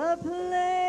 the place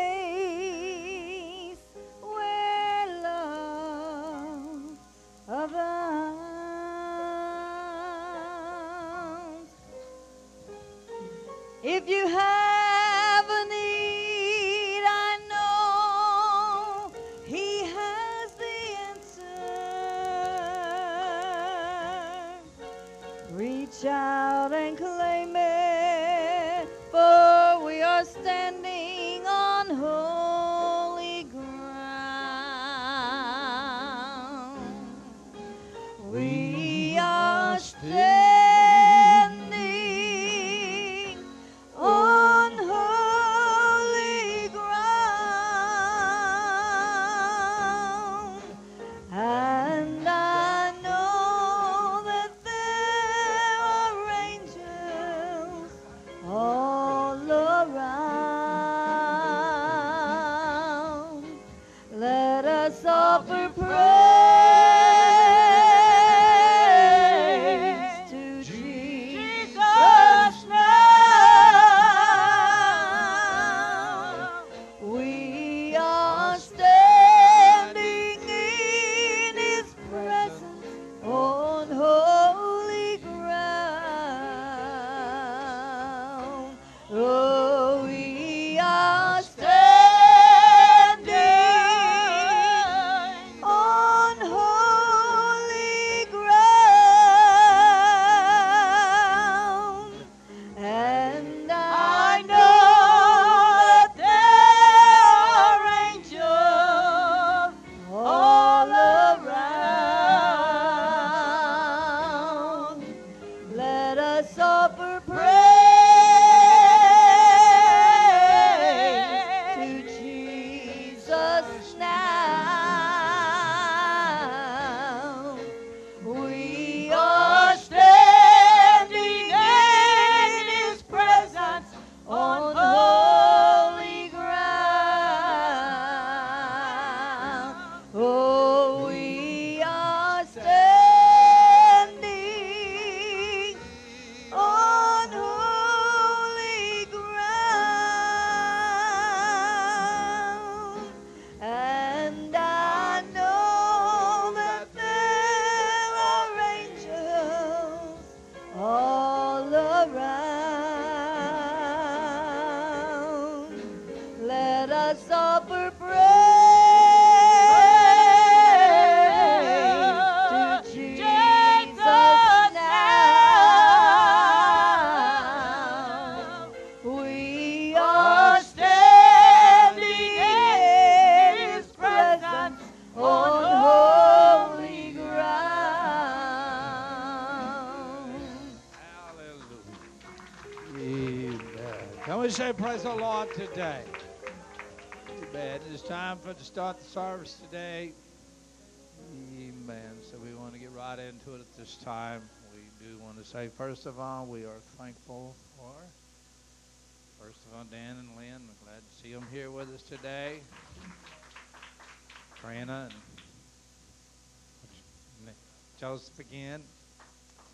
praise the Lord today? Amen. It's time for to start the service today. Amen. So we want to get right into it at this time. We do want to say, first of all, we are thankful for, first of all, Dan and Lynn. We're glad to see them here with us today. Trina and Joseph again.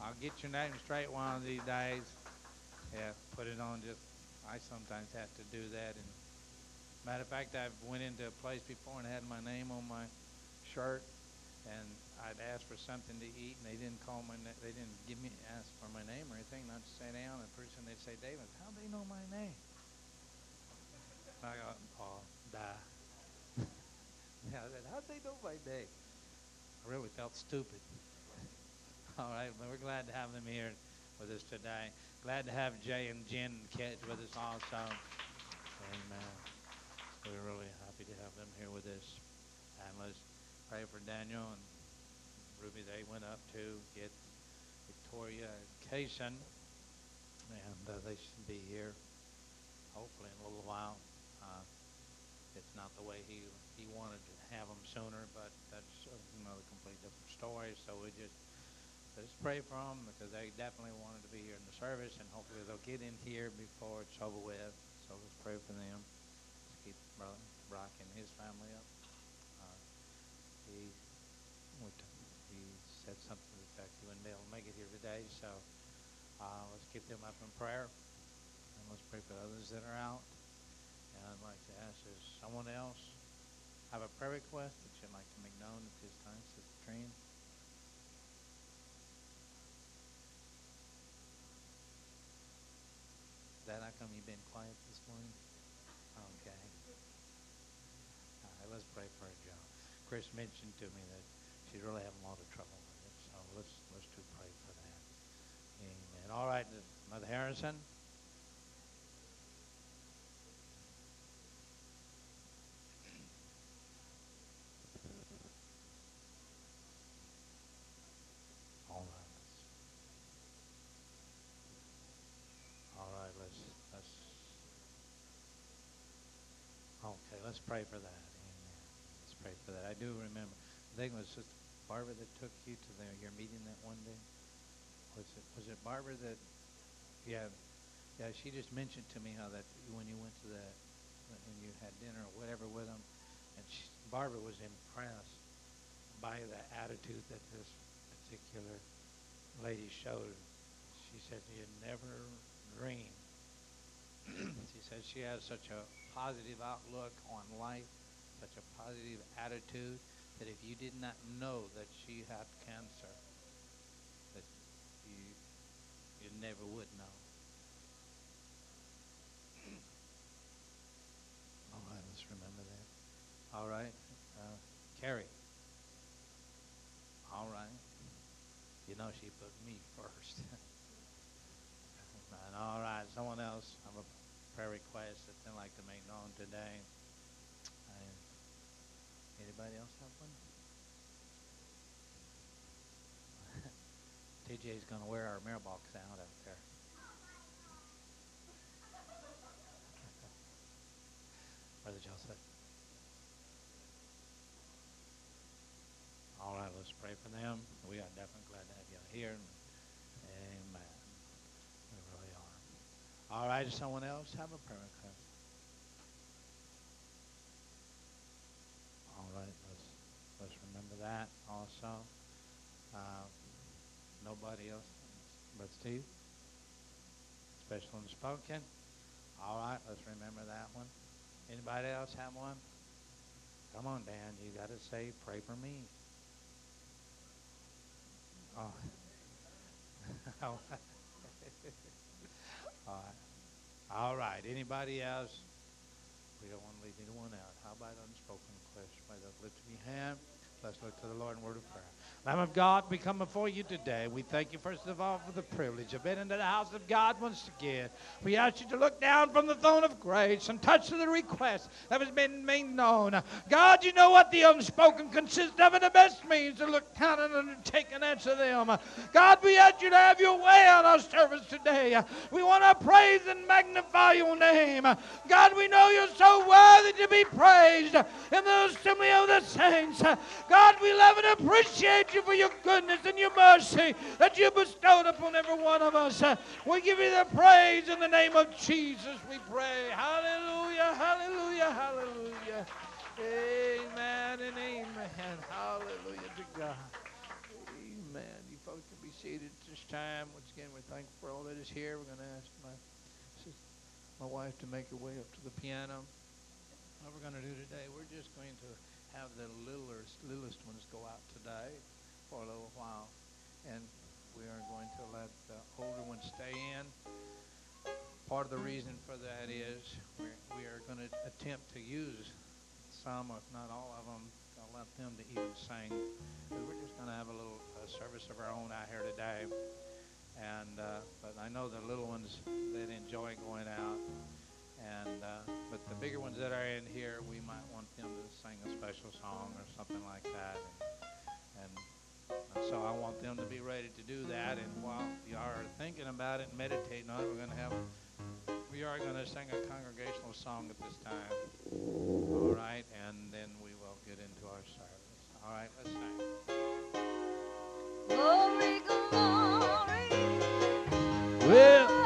I'll get your name straight one of these days. Yeah, put it on just, I sometimes have to do that. And matter of fact, I've went into a place before and had my name on my shirt, and I'd asked for something to eat, and they didn't call my, na- they didn't give me, ask for my name or anything, not to sit down, and pretty soon they'd say, David, how'd they know my name? I go, oh, die. yeah, I said, how'd they know my name? I really felt stupid. All right, well, we're glad to have them here with us today. Glad to have Jay and Jen Kedge with us also. Amen. We're really happy to have them here with us. And let's pray for Daniel and Ruby. They went up to get Victoria Kaysen, and uh, they should be here hopefully in a little while. Uh, it's not the way he he wanted to have them sooner, but that's another complete different story. So we just let's pray for them because they definitely wanted to be here in the service, and hopefully they'll get in here before it's over with. So let's pray for them. Let's keep Brother Brock and his family up. Uh, he he said something to the effect he wouldn't be able to make it here today, so uh, let's keep them up in prayer, and let's pray for others that are out. And I'd like to ask, does someone else have a prayer request that you'd like to make known at this time, Sister Trina? That how come you've been quiet this morning? Okay. Uh, All right, let's pray for her, Joe. Chris mentioned to me that she's really having a lot of trouble with it, so let's let's do pray for that. Amen. All right, Mother Harrison. All right. let's- All right, let's let's Okay, let's pray for that. Amen. Let's pray for that. I do remember. I think it was Sister Barbara that took you to the, your meeting that one day. Was it was it Barbara that? Yeah, yeah. She just mentioned to me how that when you went to that when you had dinner or whatever with them, and she, Barbara was impressed by the attitude that this particular lady showed. She said had never dreamed she says she has such a positive outlook on life, such a positive attitude, that if you did not know that she had cancer, that you you never would know. All right, let's remember that. All right, uh, Carrie. All right. You know she put me first. All right, someone else prayer requests that they'd like to make known today. And anybody else have one? TJ's going to wear our mailbox out out there. Brother Joseph. All right, let's pray for them. We are definitely glad to have you here. Amen. We really are. All right, someone else have a prayer request? All right, let's let's remember that also. Uh, nobody else but Steve. Special and spoken. All right, let's remember that one. Anybody else have one? Come on, Dan. You got to say, pray for me. Oh. All right. All right. Right. Anybody else? We don't want to leave anyone out. How about unspoken requests? By the lift your hand, let's look to the Lord in word of prayer. Lamb of God, we come before you today. We thank you, first of all, for the privilege of being into the house of God once again. We ask you to look down from the throne of grace and touch the request that has been made known. God, you know what the unspoken consists of, and the best means to look down and undertake and answer them. God, we ask you to have your way on our service today. We want to praise and magnify your name. God, we know you're so worthy to be praised in the assembly of the saints. God, we love and appreciate you for your goodness and your mercy that you bestowed upon every one of us. We give you the praise in the name of Jesus, we pray. Hallelujah, hallelujah, hallelujah. Amen and amen. Hallelujah to God. Amen. You folks can be seated at this time. Once again, we're thankful for all that is here. We're going to ask my, my wife to make her way up to the piano. What we're going to do today, we're just going to have the littlest, littlest ones go out today for a little while. And we are going to let the older ones stay in. Part of the reason for that is we're, we are going to attempt to use some, if not all of them, to let them to even sing. We're just going to have a little uh, service of our own out here today. And uh, but I know the little ones that enjoy going out. And uh, but the bigger ones that are in here, we might want them to sing a special song or something like that. And so I want them to be ready to do that. And while you are thinking about it and meditating on it, we're going to have we are going to sing a congregational song at this time. All right, and then we will get into our service. All right, let's sing. Glory, glory. Well,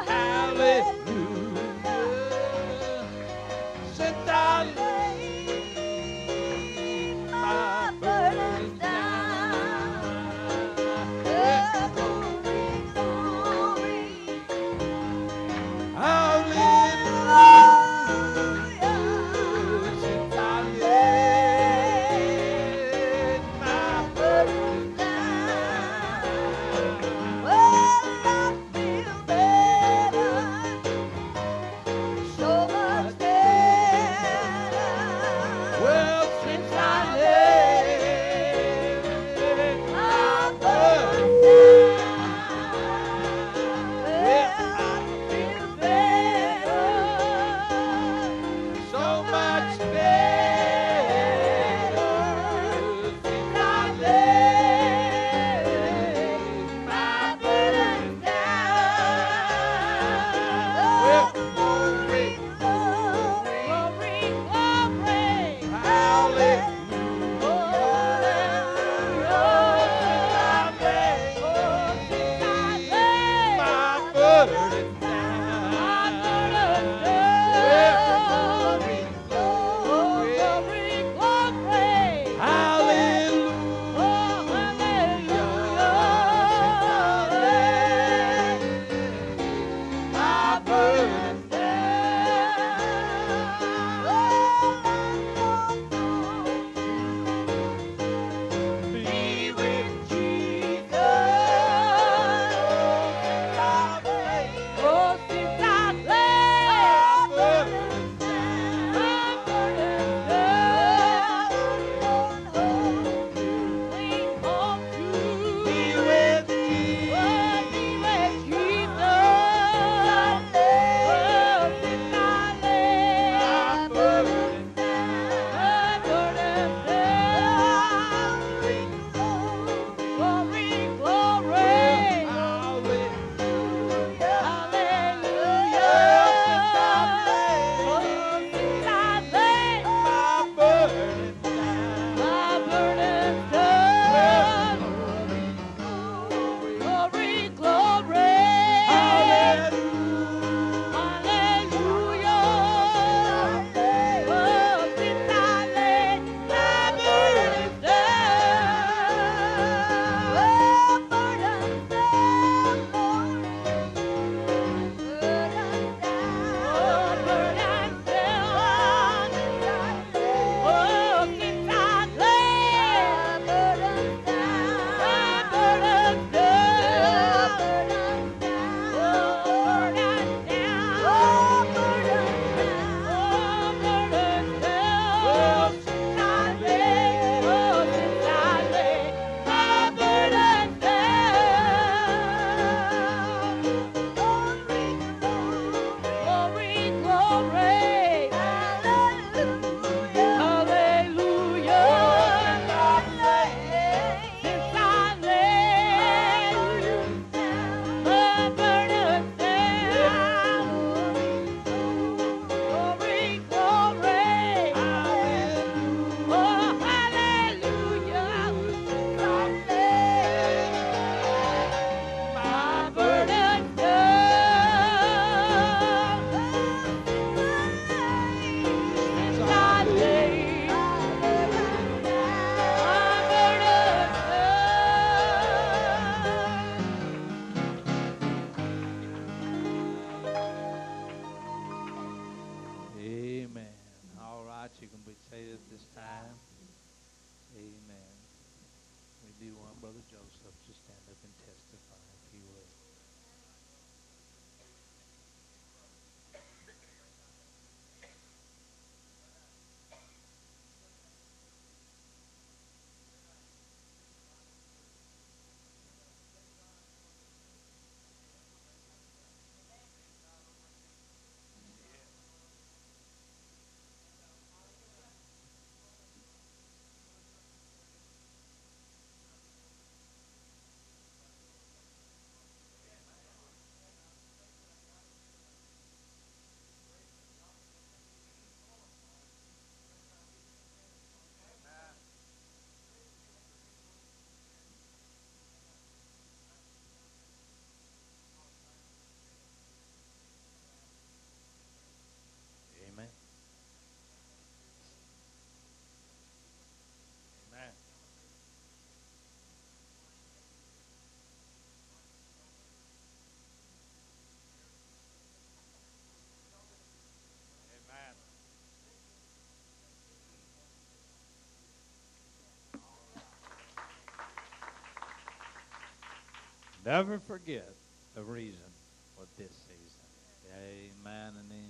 never forget the reason for this season. Amen. And then,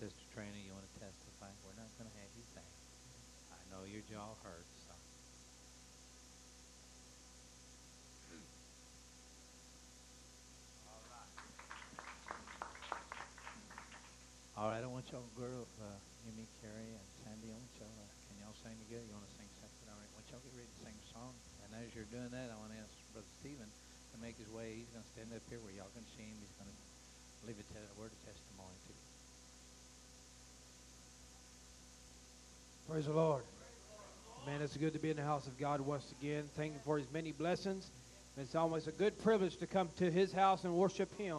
Sister Trina, you want to testify? We're not going to have you sing. I know your jaw hurts. All right, I want y'all, girl, uh, Amy, Carrie, and Sandy, I want y'all, uh, can y'all sing together? You want to sing separate? All right, I want y'all get ready to sing a song. And as you're doing that, I want to ask Brother Stephen his way. He's going to stand up here where y'all can see him. He's going to leave a, te- a word of testimony to you. Praise the Lord. Man, it's good to be in the house of God once again. Thank Him for His many blessings. It's always a good privilege to come to His house and worship Him.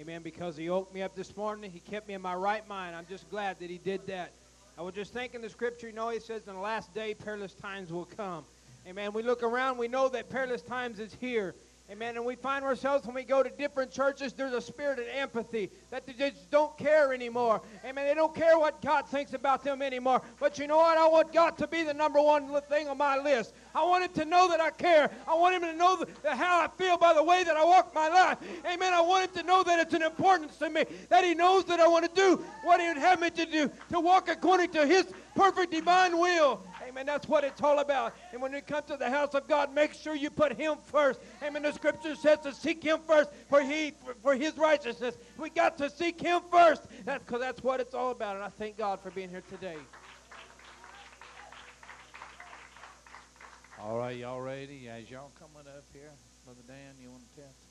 Amen. Because He woke me up this morning. He kept me in my right mind. I'm just glad that He did that. I was just thinking the scripture, you know, He says, in the last day, perilous times will come. Amen. We look around, we know that perilous times is here. Amen. And we find ourselves when we go to different churches, there's a spirit of empathy that they just don't care anymore. Amen. They don't care what God thinks about them anymore. But you know what? I want God to be the number one thing on my list. I want Him to know that I care. I want Him to know th- that how I feel by the way that I walk my life. Amen. I want Him to know that it's an importance to me, that He knows that I want to do what He would have me to do, to walk according to His perfect divine will. Amen. That's what it's all about. And when you come to the house of God, make sure you put Him first. Amen. The Scripture says to seek Him first for He for, His righteousness. We got to seek Him first. That's because that's what it's all about. And I thank God for being here today. All right, y'all ready? As y'all coming up here, Brother Dan, you want to testify?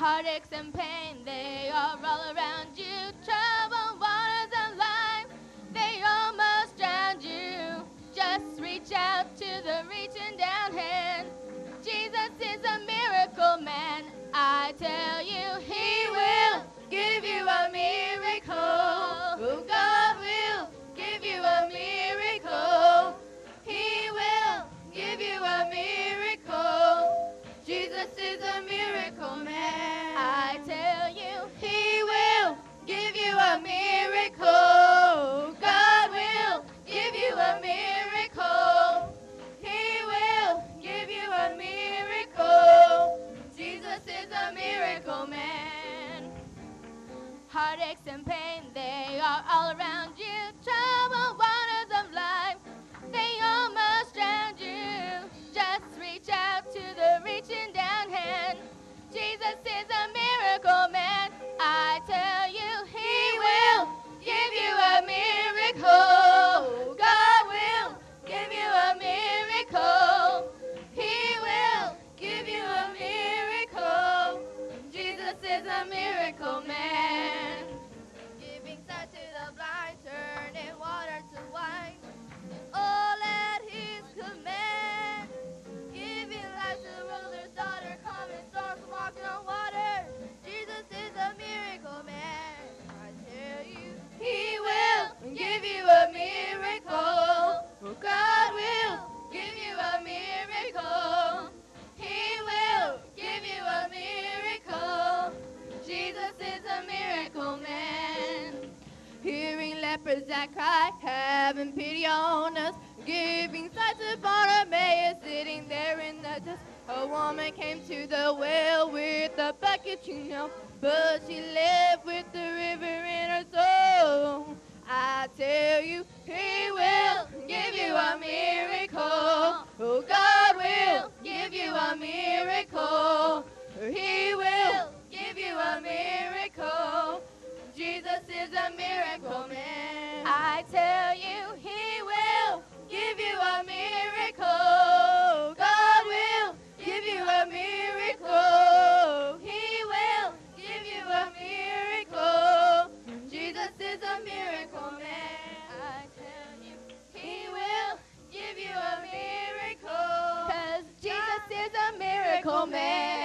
heartaches and pain, they are all around. comer.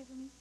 okay for me.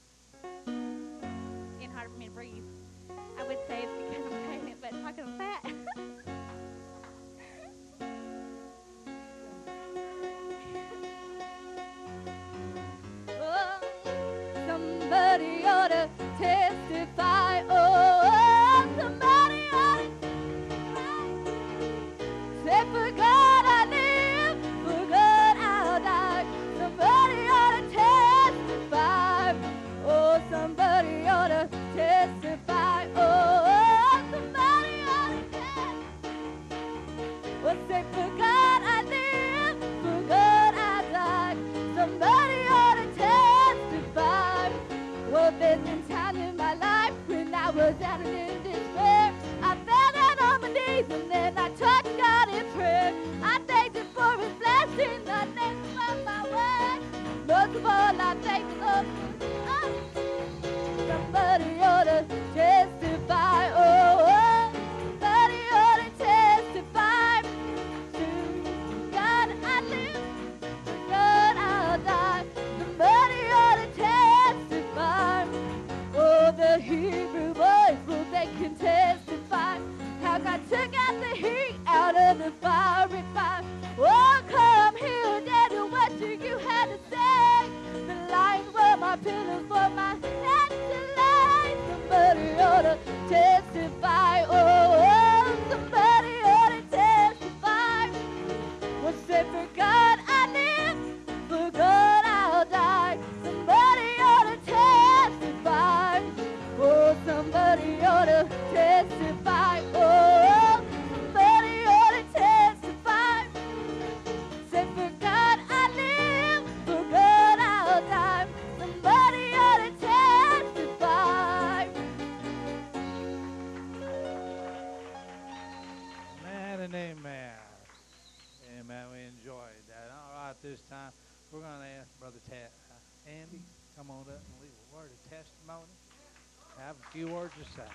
Few to.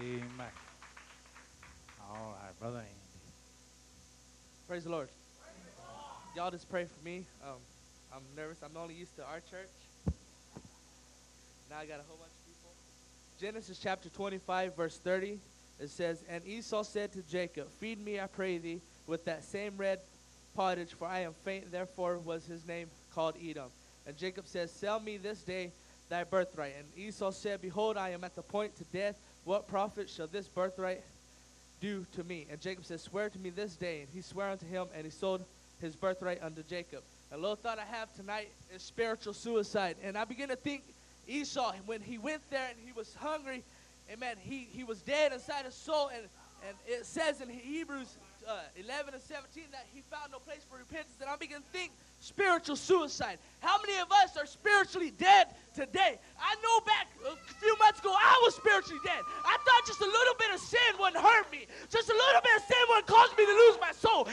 Amen. All right, Brother Andy. Praise the Lord. Y'all just pray for me. Um, I'm nervous. I'm only used to our church. Now I got a whole bunch of people. Genesis chapter 25, verse 30. It says, And Esau said to Jacob, Feed me, I pray thee, with that same red pottage, for I am faint. Therefore was his name called Edom. And Jacob says, Sell me this day thy birthright. And Esau said, Behold, I am at the point to death. What profit shall this birthright do to me? And Jacob said, Swear to me this day. And he sware unto him, and he sold his birthright unto Jacob. A little thought I have tonight is spiritual suicide. And I begin to think Esau, when he went there and he was hungry, amen, he, he was dead inside his soul. And, and it says in Hebrews uh, 11 and 17 that he found no place for repentance. And I begin to think spiritual suicide. How many of us are spiritually dead today? I know back a few months ago I was spiritually dead. I thought just a little bit of sin wouldn't hurt me. Just a little bit of sin wouldn't cause me to lose my soul.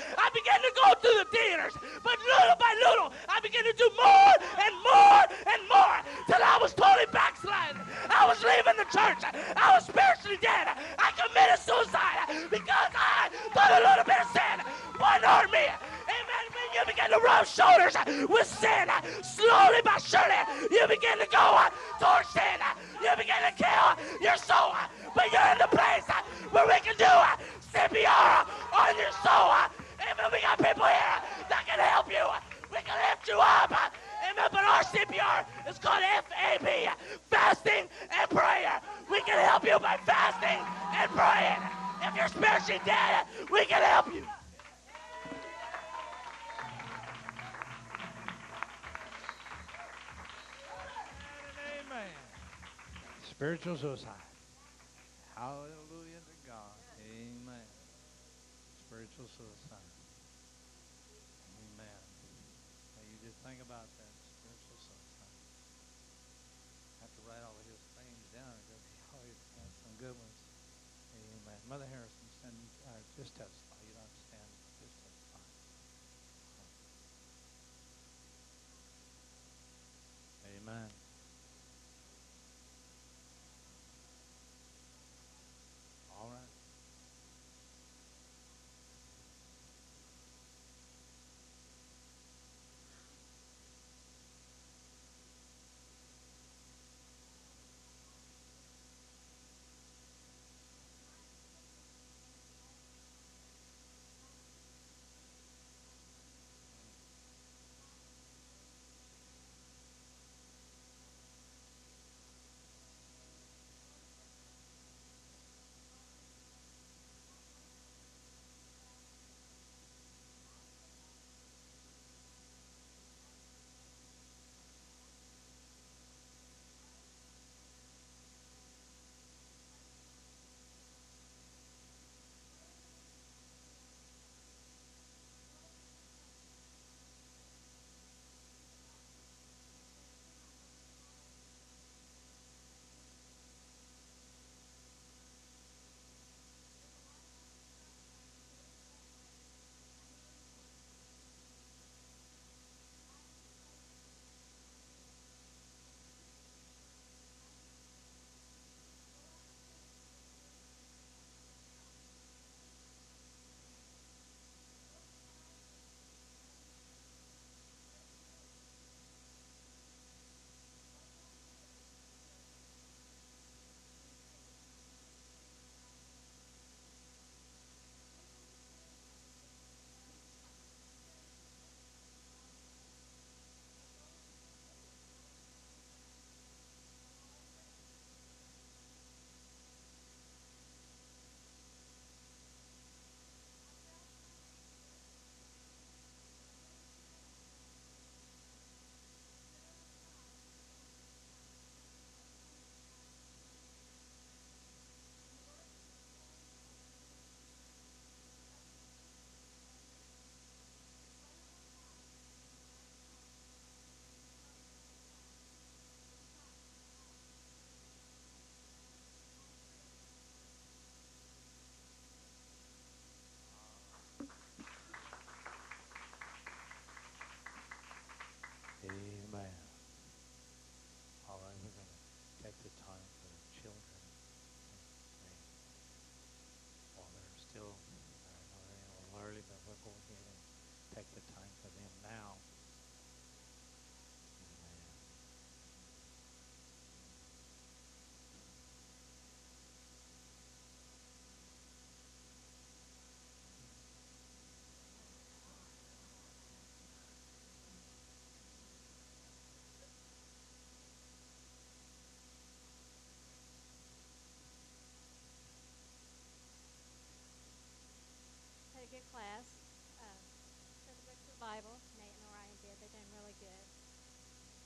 Bible, Nate and Orion did. They're doing really good.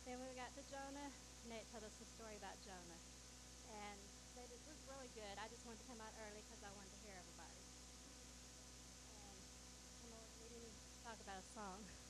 Then when we got to Jonah, Nate told us a story about Jonah. And they did, it was really good. I just wanted to come out early because I wanted to hear everybody. And, and we're, we didn't talk about a song.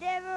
devil. there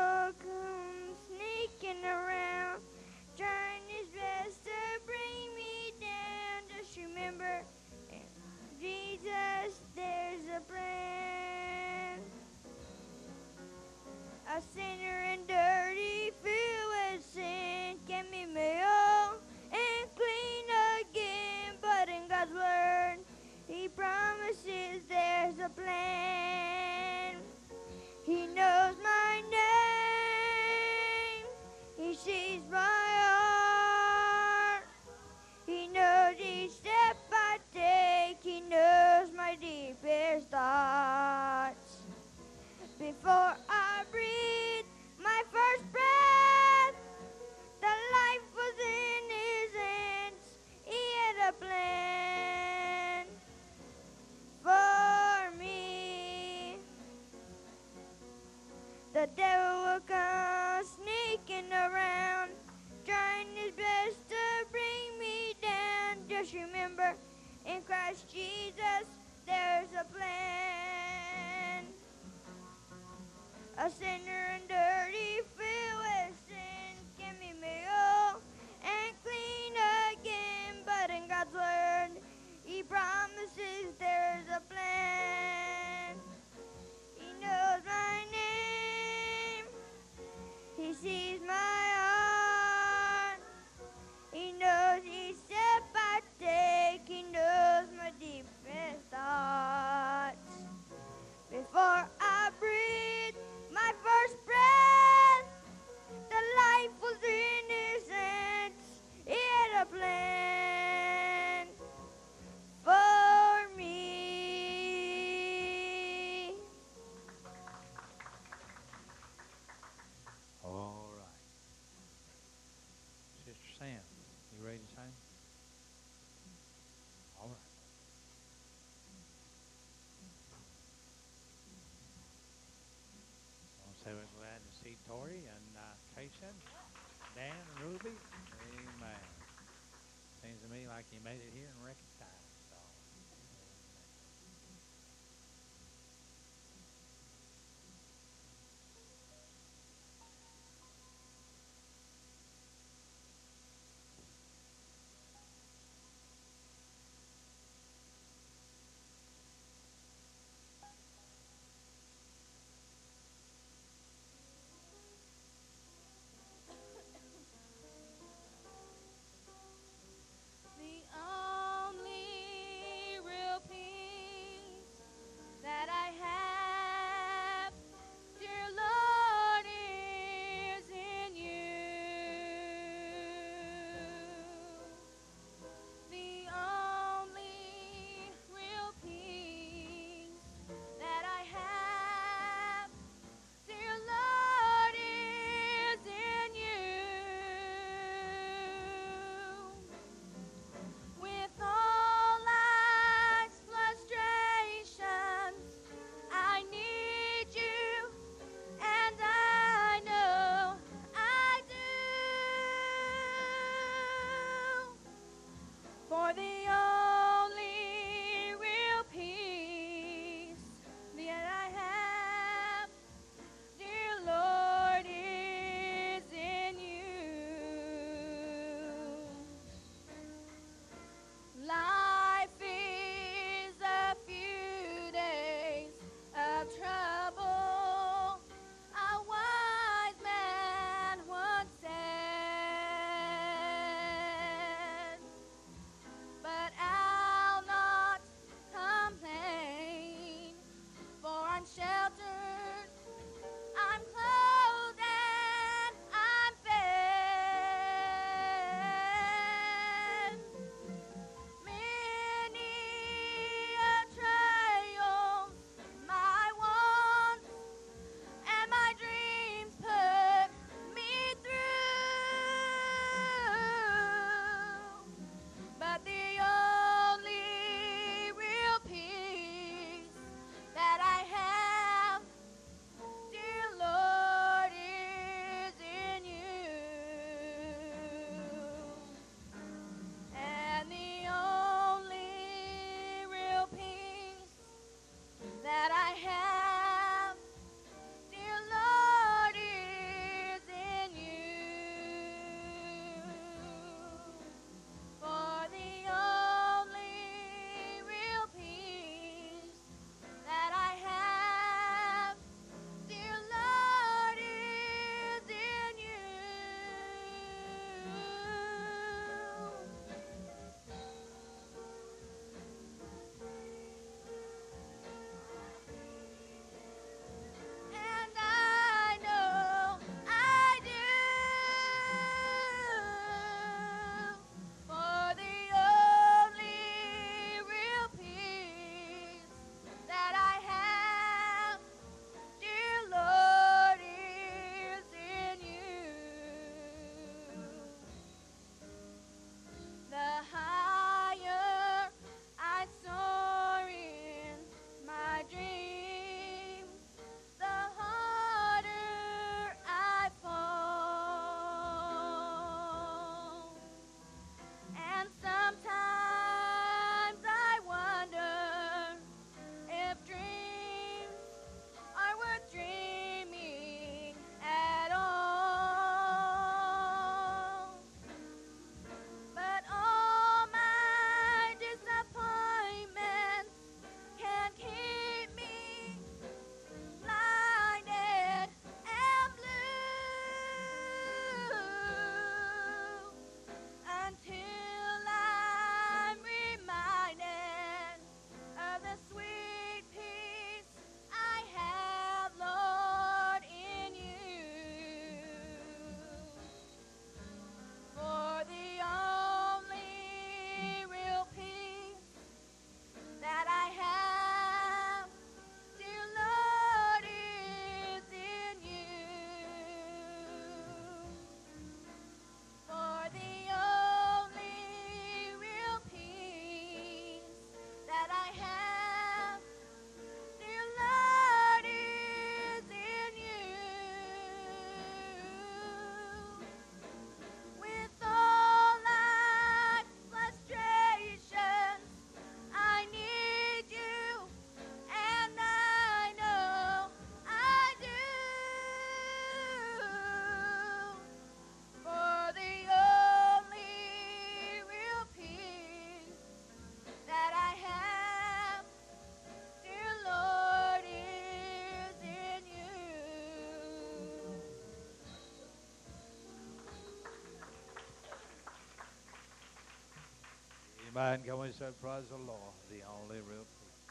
Everybody can we say praise the Lord, the only real truth.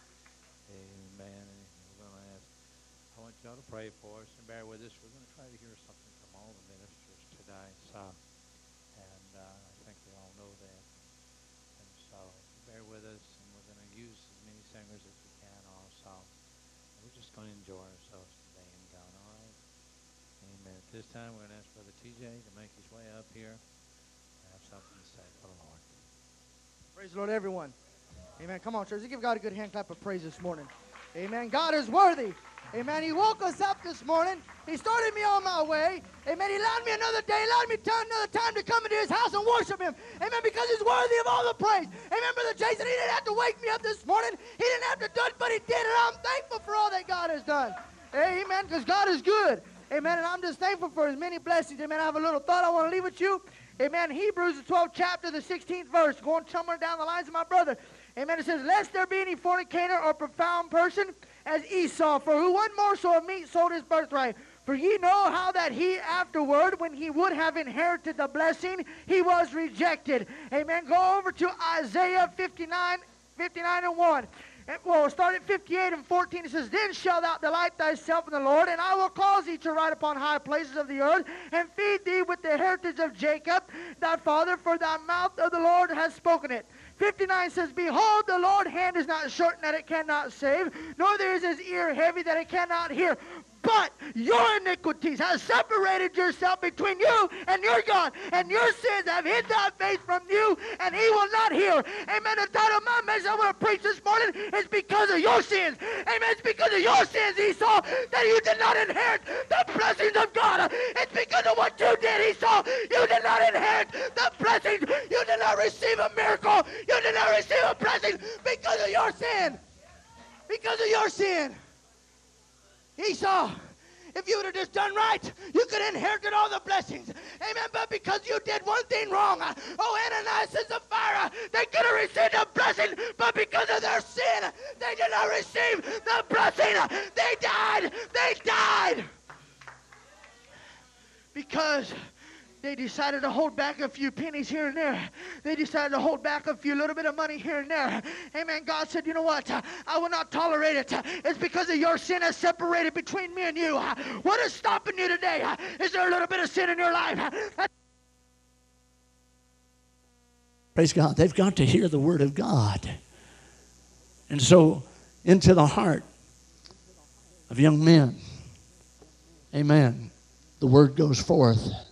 Amen. We're going to ask, I want y'all to pray for us and bear with us. We're going to try to hear something from all the ministers today. So, and uh, I think we all know that. And so, bear with us, and we're going to use as many singers as we can also. And we're just going to enjoy ourselves today in God, all right? Amen. At this time, we're going to ask Brother TJ to make his way up here and have something to say for the Lord. Praise the Lord, everyone. Amen. Come on, church. Let's give God a good hand clap of praise this morning. Amen. God is worthy. Amen. He woke us up this morning. He started me on my way. Amen. He allowed me another day, allowed me to another time to come into his house and worship him. Amen. Because he's worthy of all the praise. Amen. Brother Jason, he didn't have to wake me up this morning. He didn't have to do it, but he did it. I'm thankful for all that God has done. Amen. Because God is good. Amen. And I'm just thankful for his many blessings. Amen. I have a little thought I want to leave with you. Amen. Hebrews, the 12th chapter, the 16th verse, going somewhere down the lines of my brother. Amen. It says, Lest there be any fornicator or profound person as Esau, for who one morsel of meat sold his birthright. For ye know how that he afterward, when he would have inherited the blessing, he was rejected. Amen. Go over to Isaiah 59, 59 and 1. Well, start at 58 and 14. It says, Then shalt thou delight thyself in the Lord, and I will cause thee to ride upon high places of the earth, and feed thee with the heritage of Jacob, thy father, for thy mouth of the Lord has spoken it. 59 says, Behold, the Lord's hand is not shortened that it cannot save, nor there is his ear heavy that it cannot hear. But your iniquities have separated yourself between you and your God, and your sins have hid thy face from you, and he will not hear. Amen. The title of my message I want to preach this morning is because of your sins. Amen. It's because of your sins, Esau, that you did not inherit the blessings of God. It's because of what you did, Esau. You did not inherit the blessings. You did not receive a miracle. You did not receive a blessing because of your sin. Because of your sin. Esau, if you would have just done right, you could have inherited all the blessings. Amen. But because you did one thing wrong, uh, oh, Ananias and Sapphira, uh, they could have received a blessing, but because of their sin, they did not receive the blessing. They died. They died. Because they decided to hold back a few pennies here and there. They decided to hold back a few little bit of money here and there. Amen. God said, you know what? I will not tolerate it. It's because of your sin has separated between me and you. What is stopping you today? Is there a little bit of sin in your life? Praise God. They've got to hear the word of God. And so, into the heart of young men, amen, the word goes forth.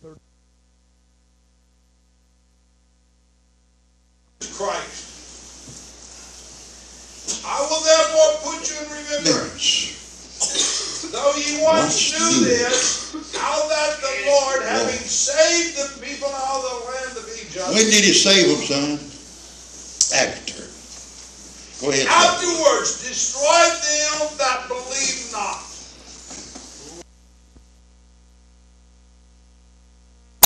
through 30. Christ. I will therefore put you in remembrance. Though ye once knew this, how that the Lord, having saved the people out of the land of Egypt. When did he save them, son? After. Go ahead. Afterwards, destroyed them that believe not.